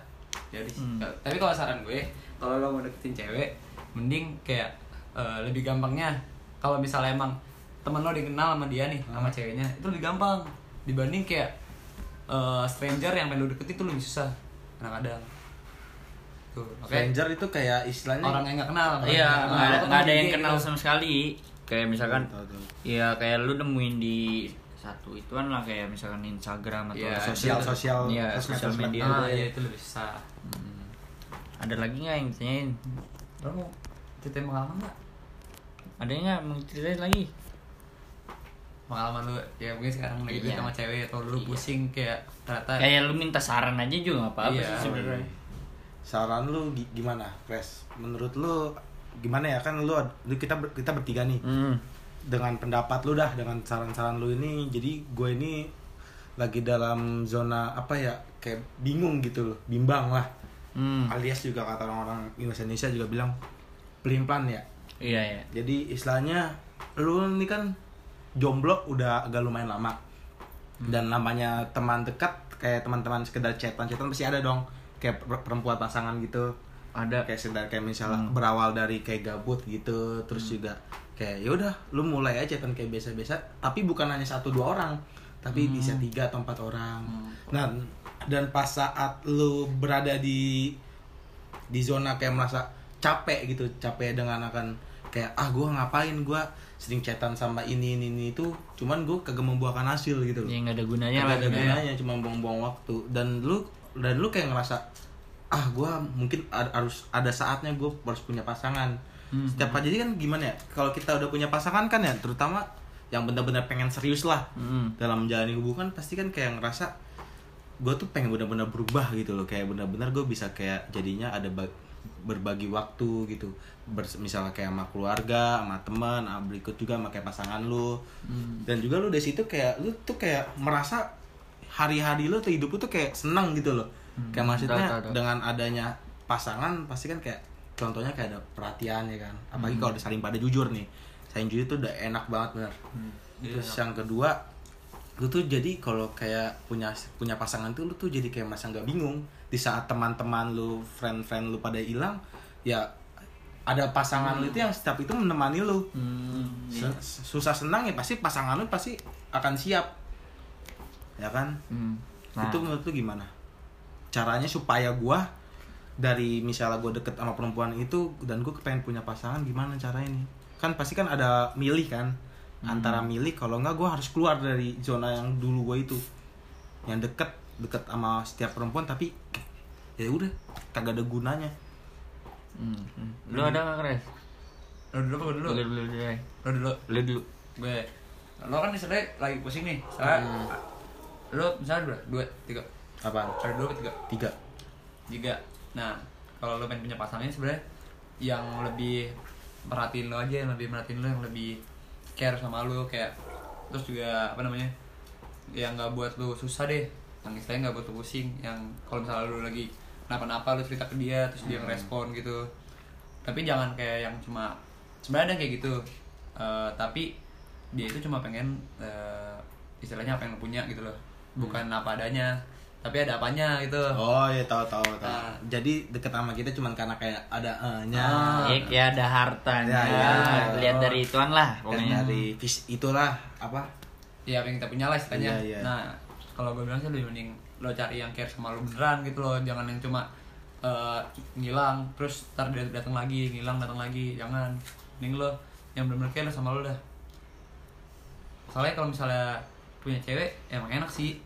Jadi Hmm. tapi kalau saran gue kalau lo mau deketin cewek mending kayak eh, lebih gampangnya. Kalau misalnya emang temen lo dikenal sama dia nih sama ceweknya itu lebih gampang dibanding kayak eh, stranger yang pengen lo deketin itu lebih susah kadang-kadang tuh oke stranger itu kayak istilahnya orang yang nggak kenal orang Iya, nggak ada, nggak ada yang kenal gitu. sama sekali. Kayak misalkan, Tahu, tahu. ya kayak lu nemuin di satu ituan lah kayak misalkan Instagram atau Iya, sosial sosial Iya, sosmed, sosial sosmed. media. ah iya itu lebih susah ada lagi nggak yang tanyain? lo mau ceritain pengalaman nggak Ada nggak mau ceritain lagi? Pengalaman lu ya mungkin sekarang lagi deket Iya. sama cewek atau lu Iya. pusing kayak ternyata Kayak lu minta saran aja juga nggak apa-apa Iya. sih sebenarnya. saran lu gi- gimana Kres menurut lu gimana ya kan lu, lu kita ber- kita bertiga nih Hmm. dengan pendapat lu dah dengan saran-saran lu ini jadi gue ini lagi dalam zona apa ya kayak bingung gitu loh bimbang lah Hmm. alias juga kata orang-orang Indonesia juga bilang pelin-pelan ya Iya ya. jadi istilahnya lu ini kan jomblo udah agak lumayan lama. Dan namanya teman dekat kayak teman-teman sekedar chatan-chatan pasti ada dong. Kayak per- perempuan pasangan gitu. Ada. kayak sekedar kayak misalnya berawal dari kayak gabut gitu terus juga kayak ya udah lu mulai aja kan kayak biasa-biasa. Tapi bukan hanya satu dua orang tapi bisa tiga atau empat orang. Nah dan pas saat lu berada di di zona kayak merasa capek gitu capek dengan akan kayak ah gua ngapain gua sering chatan sama ini ini ini itu cuman gua kagak membuahkan hasil gitu loh nggak ada gunanya lah. ada gitu ya. gunanya cuma buang-buang waktu dan lu dan lu kayak ngerasa ah gua mungkin ad- harus ada saatnya gue harus punya pasangan Hmm. setiap jadi kan gimana ya kalau kita udah punya pasangan kan ya terutama yang benar-benar pengen serius lah Hmm. dalam menjalani hubungan pasti kan kayak ngerasa gue tuh pengen benar-benar berubah gitu loh kayak benar-benar gue bisa kayak jadinya ada berbagi waktu gitu. Bers- misalnya kayak sama keluarga sama teman berikut juga sama kayak pasangan lu. Hmm. dan juga lu dari situ kayak lu tuh kayak merasa hari-hari lu tuh hidup lu tuh kayak senang gitu loh. Kayak maksudnya tahu, tahu. dengan adanya pasangan pasti kan kayak contohnya kayak ada perhatian ya kan. Apalagi kalau udah saling pada jujur nih. Saling jujur tuh udah enak banget bener. Iya, terus yang kedua lu tuh jadi kalau kayak punya punya pasangan tuh lu tuh jadi kayak masa nggak bingung. Di saat teman-teman lu friend-friend lu pada hilang ya ada pasangan lu itu yang setiap itu menemani lu. Hmm. Se- susah senang ya pasti pasangan lu pasti akan siap. Ya kan? Hmm. Nah, itu menurut lu gimana? Caranya supaya gua dari misalnya gue deket sama perempuan itu dan gue kepengen punya pasangan gimana caranya nih? Kan pasti kan ada milih kan antara milih kalau enggak gue harus keluar dari zona yang dulu gue itu yang deket deket sama setiap perempuan tapi ya udah kagak ada gunanya hmm. hmm. Lu ada nggak kres? lo dulu apa dulu Lu dulu dulu. dulu. lo dulu Lu dulu. gue lo kan misalnya lagi pusing nih soalnya lo misalnya dua dua tiga apa ada dua tiga tiga tiga nah kalau lo pengen punya pasangan sebenarnya yang lebih merhatiin lo aja yang lebih merhatiin lo yang lebih care sama lo kayak terus juga apa namanya yang nggak buat lo susah deh yang istilahnya nggak buat lo pusing yang kalau misalnya lo lagi kenapa-napa lo cerita ke dia terus dia ngerespon gitu. Tapi jangan kayak yang cuma sebenarnya ada yang kayak gitu Eh, tapi dia itu cuma pengen eh, istilahnya apa yang lo punya gitu loh. Bukan apa adanya tapi ada apanya gitu Oh iya tahu tahu tahu. Nah. Jadi deket sama kita cuman karena kayak ada nya Ah. Ya, kayak ada hartanya. Ya, ya. Lihat dari ituan lah dan pokoknya. dari vis itulah apa? ya apa yang kita punya lah istilahnya Iya, iya. nah kalau gue bilang sih lebih mending lo cari yang care sama lo beneran gitu loh jangan yang cuma eh, ngilang terus ntar dia datang lagi ngilang datang lagi jangan mending lo yang bener-bener care sama lo dah soalnya kalau misalnya punya cewek emang enak sih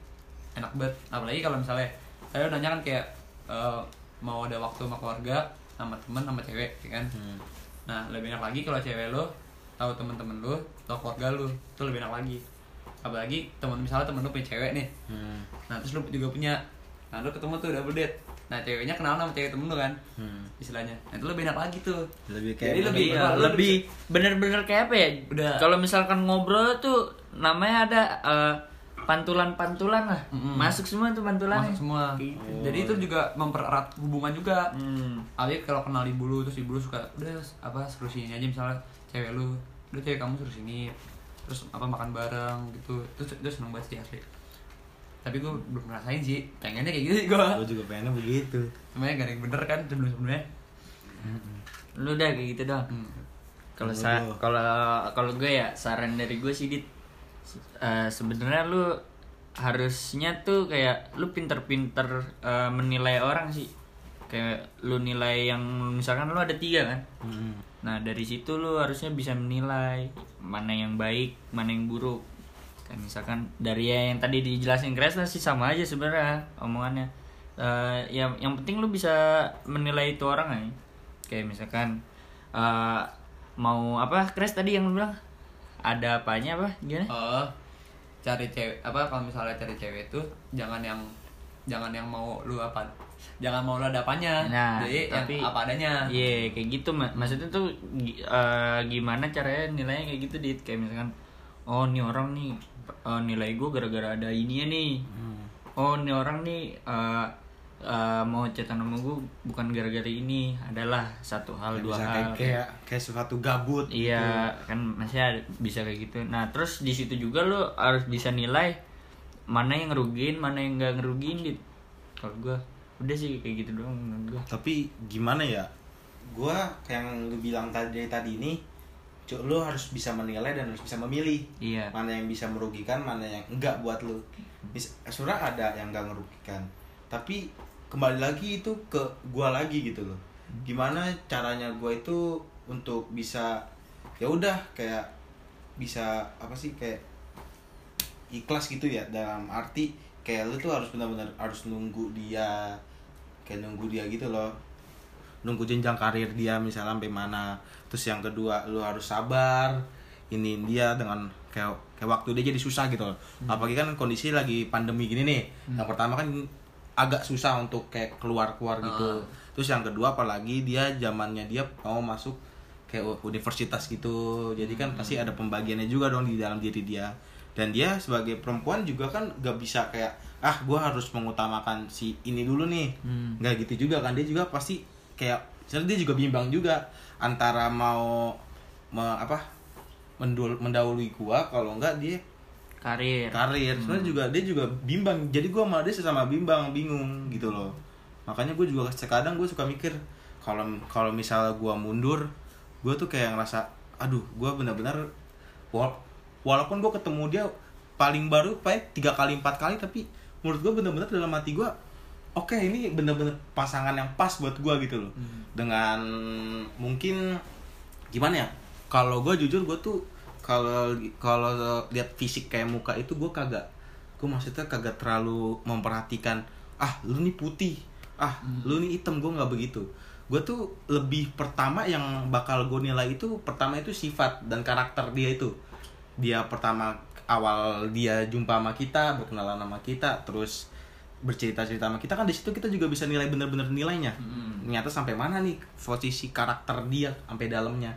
enak banget apalagi kalau misalnya saya nanya kan kayak eh, mau ada waktu sama keluarga sama temen sama cewek ya kan Hmm. Nah, lebih enak lagi kalau cewek lo tahu temen-temen lo, tahu keluarga lo, itu lebih enak lagi. Apalagi temen misalnya temen lo punya cewek nih. Hmm. Nah, terus lo juga punya. Nah, lo ketemu tuh double date. Nah, ceweknya kenal sama cewek temen lo kan, Hmm. istilahnya. Nah, itu lebih enak lagi tuh. Lebih Jadi kayak lebih- Iya, lo lebih bener-bener kayak apa ya? Udah. Kalau misalkan ngobrol tuh namanya ada eh, pantulan-pantulan lah. Mm-mm. Masuk semua tuh pantulannya. masuk semua. Gitu. Jadi itu juga mempererat hubungan juga. Hmm. Apalagi kalau kenal ibu lu terus ibu lu suka udah apa suruh sini aja misalnya cewek lu udah cewek kamu suruh sini terus apa makan bareng gitu terus itu seneng banget sih asli tapi gue belum ngerasain sih pengennya kayak gitu gue Gue juga pengennya begitu. sebenarnya gak ada yang bener kan sebelum sebelumnya Lu udah kayak gitu dong. hmm. Kalau sa- kalau kalau gue ya saran dari gue sih dit eh, sebenarnya lu harusnya tuh kayak lu pinter-pinter eh, menilai orang sih. Kayak lu nilai yang misalkan lu ada tiga kan? Hmm. nah dari situ lu harusnya bisa menilai mana yang baik mana yang buruk. Kan misalkan dari ya yang tadi dijelasin Kresna sih sama aja sebenarnya omongannya. Eh, yang yang penting lu bisa menilai itu orang aja. Kayak misalkan eh, mau apa? Kres tadi yang lu bilang ada apanya apa? Gimana? Oh, cari cewek apa kalau misalnya cari cewek itu jangan yang jangan yang mau lu apa jangan mau lu ada apanya. Nah, jadi tapi- yang apa adanya. Iya, kayak gitu mak maksudnya tuh eh, gimana caranya nilainya kayak gitu dit? Kayak misalkan oh ini orang nih eh, nilai gue gara-gara ada ininya nih. Hmm. Oh ini orang nih eh, eh, mau chatan sama gue bukan gara-gara ini adalah satu hal Kayak dua bisa hal. kayak, kayak kayak sesuatu gabut. Iya, kan masih ada, bisa kayak gitu. Nah, terus di situ juga lo harus bisa nilai mana yang ngerugiin, mana yang nggak ngerugiin dit. Kalau gue udah sih kayak gitu doang menurut gue. Tapi gimana ya? Gua kayak yang lu bilang tadi tadi ini, lu harus bisa menilai dan harus bisa memilih. Iya. Mana yang bisa merugikan, mana yang enggak buat lu. Mis- Sebenarnya ada yang enggak merugikan. Tapi kembali lagi itu ke gua lagi gitu loh. Gimana caranya gua itu untuk bisa ya udah kayak bisa apa sih kayak ikhlas gitu ya dalam arti kayak lu tuh harus benar-benar harus nunggu dia kayak nunggu dia gitu loh. Nunggu jenjang karir dia misalnya sampai mana. Terus yang kedua lu harus sabar ini dia dengan kayak kayak waktu dia jadi susah gitu loh. Apalagi kan kondisi lagi pandemi gini nih. Yang pertama kan agak susah untuk kayak keluar keluar gitu. Terus yang kedua apalagi dia zamannya dia mau masuk kayak universitas gitu. Jadi kan pasti ada pembagiannya juga dong di dalam diri dia. Dan dia sebagai perempuan juga kan gak bisa kayak ah gue harus mengutamakan si ini dulu nih. Hmm. nggak gitu juga kan. Dia juga pasti kayak misalnya dia juga bimbang juga antara mau me- apa mendul mendahului gua kalau enggak dia Karir. karir. Sebenarnya juga dia juga bimbang. Jadi gua sama dia sesama bimbang bingung gitu loh. Makanya gue juga sekadang gue suka mikir kalau kalau misalnya gua mundur gue tuh kayak ngerasa aduh gua benar-benar wal- walaupun gue ketemu dia paling baru paling tiga kali empat kali tapi menurut gue bener-bener dalam hati gue oke ini bener-bener pasangan yang pas buat gue gitu loh. Dengan mungkin gimana ya kalau gue jujur gue tuh kalau kalau lihat fisik kayak muka itu gue kagak gue maksudnya kagak terlalu memperhatikan ah lu nih putih ah lu nih hitam. Gue nggak begitu. Gue tuh lebih pertama yang bakal gue nilai itu pertama itu sifat dan karakter dia itu. Dia pertama awal dia jumpa sama kita berkenalan sama kita terus bercerita cerita sama kita kan di situ kita juga bisa nilai bener-bener nilainya. Ternyata sampai mana nih posisi karakter dia sampai dalamnya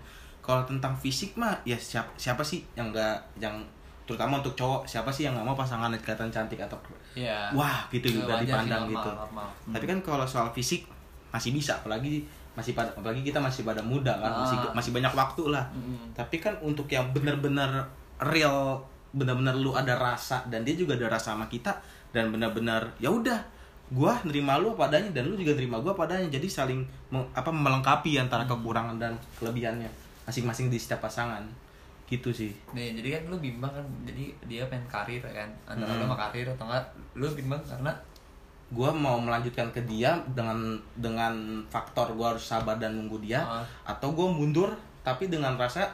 kalau tentang fisik mah ya siapa siapa sih yang enggak yang terutama untuk cowok siapa sih yang nggak mau pasangan kelihatan cantik atau Iya. wah gitu Ya, udah wajar sih, dipandang normal, gitu normal. tapi kan kalau soal fisik masih bisa apalagi masih pada apalagi kita masih pada muda kan masih Ah. masih banyak waktu lah Mm-mm. tapi kan untuk yang benar-benar real benar-benar lu ada rasa dan dia juga ada rasa sama kita dan benar-benar ya udah gua nerima lu apa adanya dan lu juga nerima gua apa adanya jadi saling apa melengkapi antara kekurangan dan kelebihannya masing-masing di setiap pasangan gitu sih Nih, jadi kan lu bimbang kan, jadi dia pengen karir ya kan Antara Hmm. lu sama karir atau enggak, lu bimbang karena gua mau melanjutkan ke dia dengan dengan faktor gua harus sabar dan nunggu dia Ah. atau gua mundur tapi dengan rasa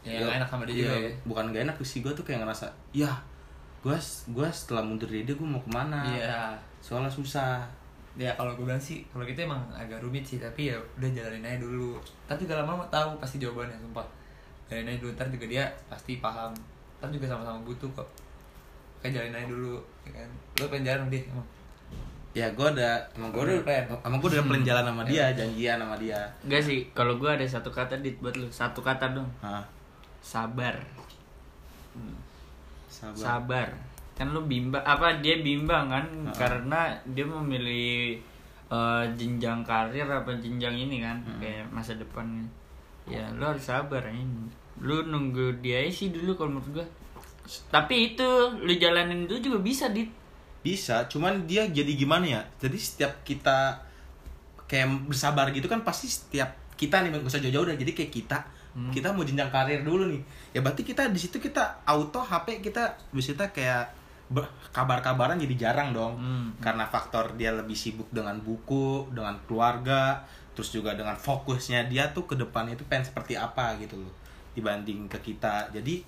Ya, nggak enak sama dia juga ya. bukan gak enak sih gua tuh kayak ngerasa ya gua gua setelah mundur dari dia gua mau ke mana Iya soalnya susah Ya kalau gue bilang sih, kalau kita emang agak rumit sih Tapi ya udah jalanin aja dulu. Tapi juga lama-lama tahu pasti jawabannya, sumpah. Jalanin aja dulu, ntar juga dia pasti paham. Ntar juga sama-sama butuh kok. Kayak jalanin aja dulu, ya kan? Lu pengen jalan deh, emang? Ya gua ada emang gua udah emang gua udah plan jalan sama dia janjian sama dia. Enggak sih, kalau gua ada satu kata dit buat lu, satu kata dong. Hah, Sabar. sabar. Sabar. Kan lu bimbang apa dia bimbang kan Ha-ha. karena dia memilih eh, jenjang karir apa jenjang ini kan Hmm. kayak masa depannya. Ya lu harus sabar ini. Lu nunggu dia sih dulu kalau menurut gua. Tapi itu lu jalanin itu juga bisa dit. bisa cuman dia jadi gimana ya jadi setiap kita kayak bersabar gitu kan pasti setiap kita nih gak usah jauh-jauh dah jadi kayak kita Hmm. kita mau jenjang karir dulu nih ya berarti kita di situ kita auto HP kita bisa kayak ber- kabar-kabaran jadi jarang dong Hmm. karena faktor dia lebih sibuk dengan buku dengan keluarga terus juga dengan fokusnya dia tuh ke depan itu pengen seperti apa gitu loh dibanding ke kita jadi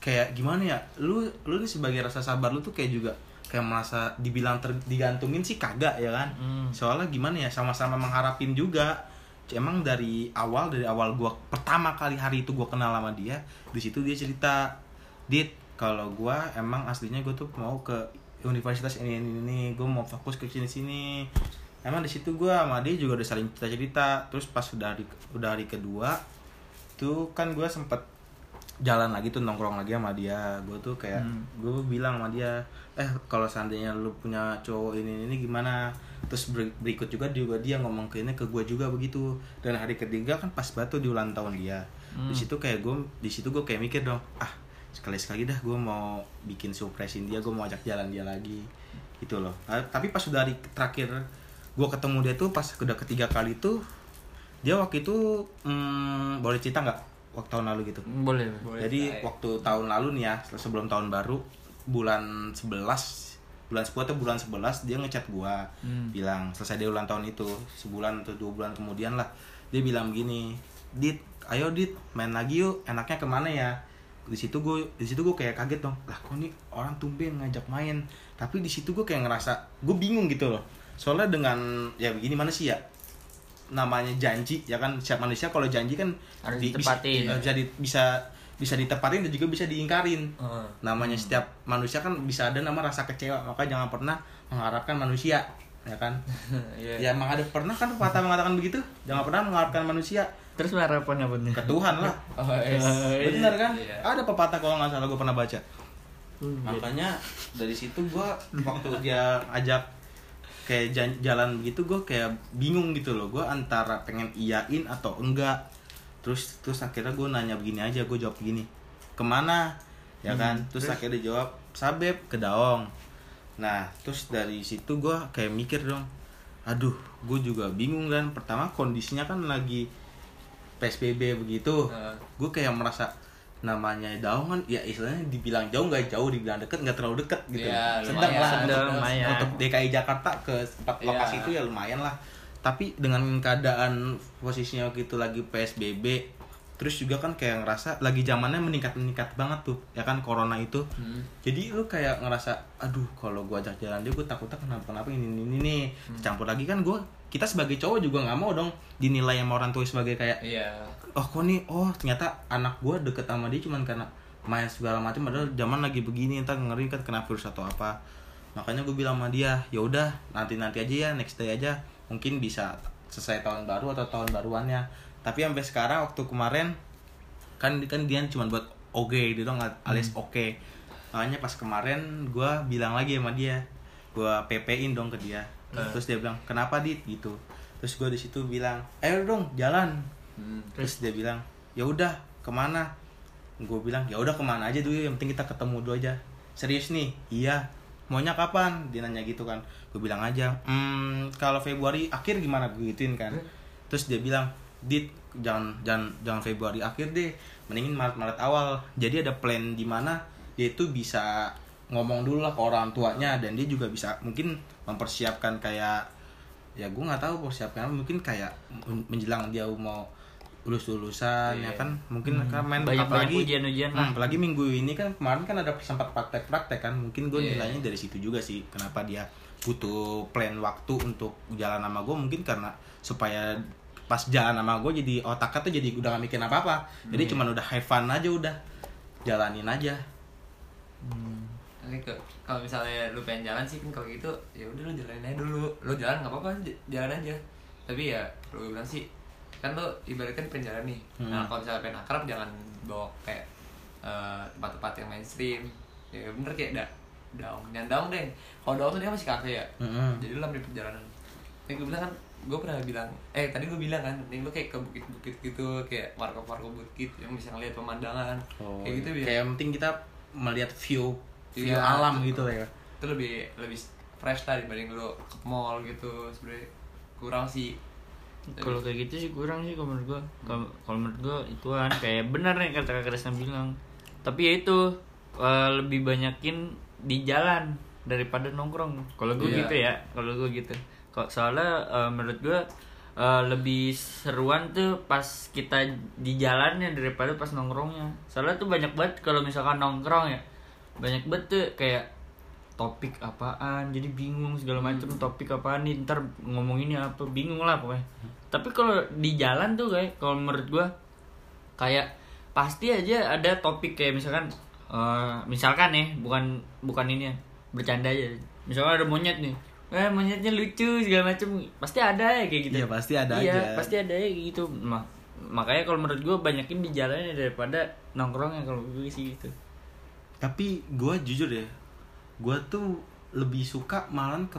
kayak gimana ya lu lu nih sebagai rasa sabar lu tuh kayak juga kayak merasa dibilang ter, digantungin sih kagak ya kan Hmm. soalnya gimana ya sama-sama mengharapin juga emang dari awal dari awal gua pertama kali hari itu gua kenal sama dia di situ dia cerita dit kalau gua emang aslinya gua tuh mau ke universitas ini ini ini. Gua mau fokus ke sini sini. Emang di situ gua sama dia juga udah saling cerita cerita terus pas udah hari udah hari kedua tuh kan gua sempet jalan lagi tuh nongkrong lagi sama dia. Gue tuh kayak Hmm. gue bilang sama dia eh kalau seandainya lu punya cowok ini ini gimana? Terus ber- berikut juga juga dia ngomong ke ini ke gue juga begitu. Dan hari ketiga kan pas batu di ulang tahun dia. Di Hmm. situ kayak gue di situ gue kayak mikir dong ah sekali sekali dah gue mau bikin surprisein dia gue mau ajak jalan dia lagi gitu loh Ah, tapi pas udah hari terakhir gue ketemu dia tuh pas udah ketiga kali tuh dia waktu itu hmm, boleh cerita nggak waktu tahun lalu gitu Boleh. Boleh jadi cerita ya. waktu tahun lalu nih ya, sebelum tahun baru, bulan 11, bulan 10 atau bulan 11 dia ngechat gua. Hmm. Bilang selesai dia ulang tahun itu, sebulan atau dua bulan kemudian lah. Dia bilang begini, "Dit, ayo Dit, main lagi yuk. Enaknya ke mana ya?" Di situ gue di situ gue kayak kaget dong. Lah kok nih orang tumben ngajak main. Tapi di situ gue kayak ngerasa gue bingung gitu loh. Soalnya dengan ya begini mana sih ya? namanya janji ya kan siap manusia kalau janji kan Harus di- bisa, eh, jadi bisa bisa ditepatin dan juga bisa diingkarin Heeh. namanya setiap manusia kan bisa ada nama rasa kecewa maka jangan pernah mengharapkan manusia ya kan Iya. ya emang ada pernah kan pepatah mengatakan begitu jangan pernah mengharapkan manusia Terus harapan apa nih? ke Tuhan lah. Oh, yes. benar kan? Iya. ada pepatah kalau nggak salah gue pernah baca. Makanya dari situ gue waktu dia ajak kayak jalan begitu gue kayak bingung gitu loh. Gue antara pengen iyain atau enggak. Terus terus akhirnya gue nanya begini aja gue jawab begini. Ke mana? Ya kan? Terus, akhirnya dia jawab sabep ke daong. Nah terus dari situ gue kayak mikir dong. Aduh gue juga bingung kan. Pertama kondisinya kan lagi psbb begitu Heeh. gue kayak merasa namanya daun kan ya istilahnya dibilang jauh nggak jauh dibilang deket nggak terlalu deket gitu Iya, sedang lah sedang, untuk- lumayan. untuk DKI Jakarta ke empat Iya. lokasi itu ya lumayan lah tapi dengan keadaan posisinya waktu itu lagi PSBB terus juga kan kayak ngerasa lagi zamannya meningkat meningkat banget tuh ya kan corona itu Hmm. jadi lu kayak ngerasa aduh kalau gua ajak jalan dia gue takutnya kenapa kenapa ini ini, ini nih campur lagi kan gua kita sebagai cowok juga nggak mau dong dinilai sama orang tua sebagai kayak Iya. oh kok nih? Oh ternyata anak gue deket sama dia cuman karena main segala macam padahal zaman lagi begini entar ngeri kan kena virus atau apa. Makanya gue bilang sama dia ya udah nanti nanti aja ya next day aja. Mungkin bisa selesai tahun baru atau tahun baruannya. Tapi sampai sekarang waktu kemarin kan kan dia cuma buat oke dia dong alias oke. Makanya pas kemarin gue bilang lagi sama dia gue pp-in dong ke dia terus dia bilang kenapa dit? Gitu. Terus gue di situ bilang ayo dong jalan. Hmm. terus dia bilang ya udah ke mana? Gue bilang ya udah ke mana aja dulu yang penting kita ketemu dulu aja. Serius nih? Iya. Maunya kapan? Dia nanya gitu kan. Gue bilang aja hmm kalau Februari akhir gimana? Gue gituin kan. Terus dia bilang dit jangan jangan jangan Februari akhir deh. Mendingin Maret Maret awal. Jadi ada plan di mana dia itu bisa ngomong dulu lah ke orang tuanya dan dia juga bisa mungkin mempersiapkan kayak ya gue nggak tahu persiapkan apa, mungkin kayak men- menjelang dia mau lulus lulusan ya Iya. kan mungkin kan main Banyak-banyak apalagi ujian-ujian Hmm, lah. apalagi minggu ini kan kemarin kan ada sempat praktek-praktek kan mungkin gue Iya. nilainya dari situ juga sih kenapa dia butuh plan waktu untuk jalan sama gue mungkin karena supaya pas jalan sama gue jadi otaknya tuh jadi udah gak mikirin apa-apa jadi Iya. cuman udah have fun aja udah jalanin aja Nanti ke- kalau misalnya lu pengen jalan sih kan kalau gitu ya udah lu jalanin aja dulu. Lu jalan nggak apa-apa jalan aja. Tapi ya lu bilang sih kan lu ibaratkan pengen jalan nih. Nah Hmm. kalau misalnya pengen akrab jangan bawa kayak eh, tempat-tempat yang mainstream. Ya bener kayak da daun yang daun deh. Kalau daun tuh dia masih kafe ya. Mm-mm. jadi lu ambil perjalanan. Yang gue bilang kan gue pernah bilang eh tadi gue bilang kan mending lu kayak ke bukit-bukit gitu kayak warkop-warkop bukit yang bisa ngeliat pemandangan. Oh, kayak gitu biar kayak yang penting kita melihat view view Iya, alam gitu lah ya. Itu lebih lebih fresh lah dibanding lu ke mall gitu sebenarnya kurang sih. Kalau kayak gitu sih kurang sih kalau menurut gua. Kalau kalau menurut gua ituan kayak benar nih kata kak Krisna bilang. Tapi ya itu eh, lebih banyakin di jalan daripada nongkrong. Kalau gua Iya. gitu ya kalau gua gitu. Kok soalnya eh, menurut gua eh, lebih seruan tuh pas kita di jalannya daripada pas nongkrongnya. Soalnya tuh banyak banget kalau misalkan nongkrong ya banyak tuh kayak topik apaan jadi bingung segala macam topik apaan nih ntar ngomonginnya apa bingung lah pokoknya. Tapi kalau di jalan tuh kayak kalau menurut gua kayak pasti aja ada topik kayak misalkan eh, misalkan nih bukan bukan ini ya bercanda aja. Misalkan ada monyet nih eh monyetnya lucu segala macam pasti ada ya kayak gitu. Iya, pasti ada iya, aja. pasti ada ya kayak gitu. Ma- makanya kalau menurut gua banyakin di jalannya daripada nongkrongnya kalau gue sih gitu tapi gue jujur ya gue tuh lebih suka malah ke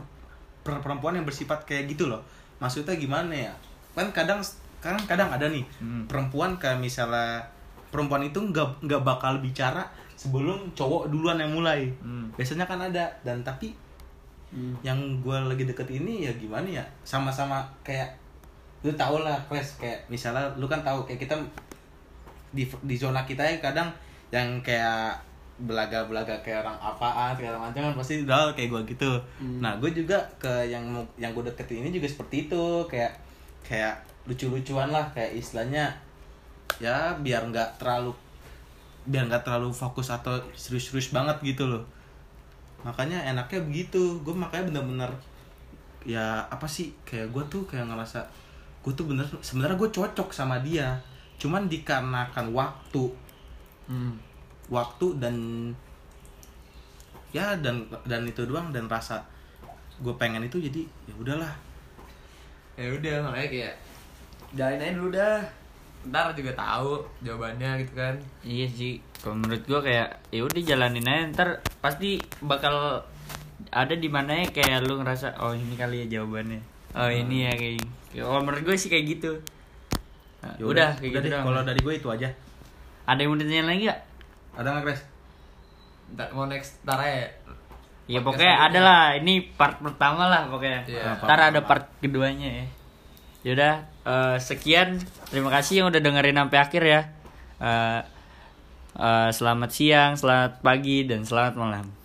per- perempuan yang bersifat kayak gitu loh. Maksudnya gimana ya? Kan kadang kan kadang ada nih Hmm. perempuan kayak misalnya perempuan itu nggak nggak bakal bicara sebelum cowok duluan yang mulai. Hmm. biasanya kan ada dan tapi yang gue lagi deket ini ya gimana ya? Sama-sama kayak lu tau lah Kles kayak misalnya lu kan tahu kayak kita di di zona kita ya kadang yang kayak belaga-belaga kayak orang apaan segala macam kan pasti udah kayak gue gitu. Nah gue juga ke yang yang gue deketin ini juga seperti itu kayak kayak lucu-lucuan lah kayak istilahnya ya biar nggak terlalu biar nggak terlalu fokus atau serius-serius banget gitu loh. Makanya enaknya begitu gue makanya bener-bener ya apa sih kayak gue tuh kayak ngerasa gue tuh bener sebenarnya gue cocok sama dia. Cuman dikarenakan waktu. Hmm. Waktu dan ya dan dan itu doang dan rasa gue pengen itu jadi ya udahlah ya udah makanya kayak jalanin aja dulu dah ntar juga tahu jawabannya gitu kan Iya sih, kalau menurut gua kayak ya udah jalanin aja ntar pasti bakal ada di mana ya kayak lu ngerasa oh ini kali ya jawabannya. Oh ini ya kayak. ya, Kalau menurut gue sih kayak gitu. Nah, Ya udah, kayak gitu deh, doang. kalau dari gue itu aja Ada yang mau ditanya lagi gak? Ada nggak Kres? ntar mau next ntar Ya Podcast pokoknya ada lah, ini part pertama lah pokoknya. Iya. Ntar ada part keduanya ya. Yaudah, eh, sekian. Terima kasih yang udah dengerin sampai akhir ya. Eh, eh, selamat siang, selamat pagi, dan selamat malam.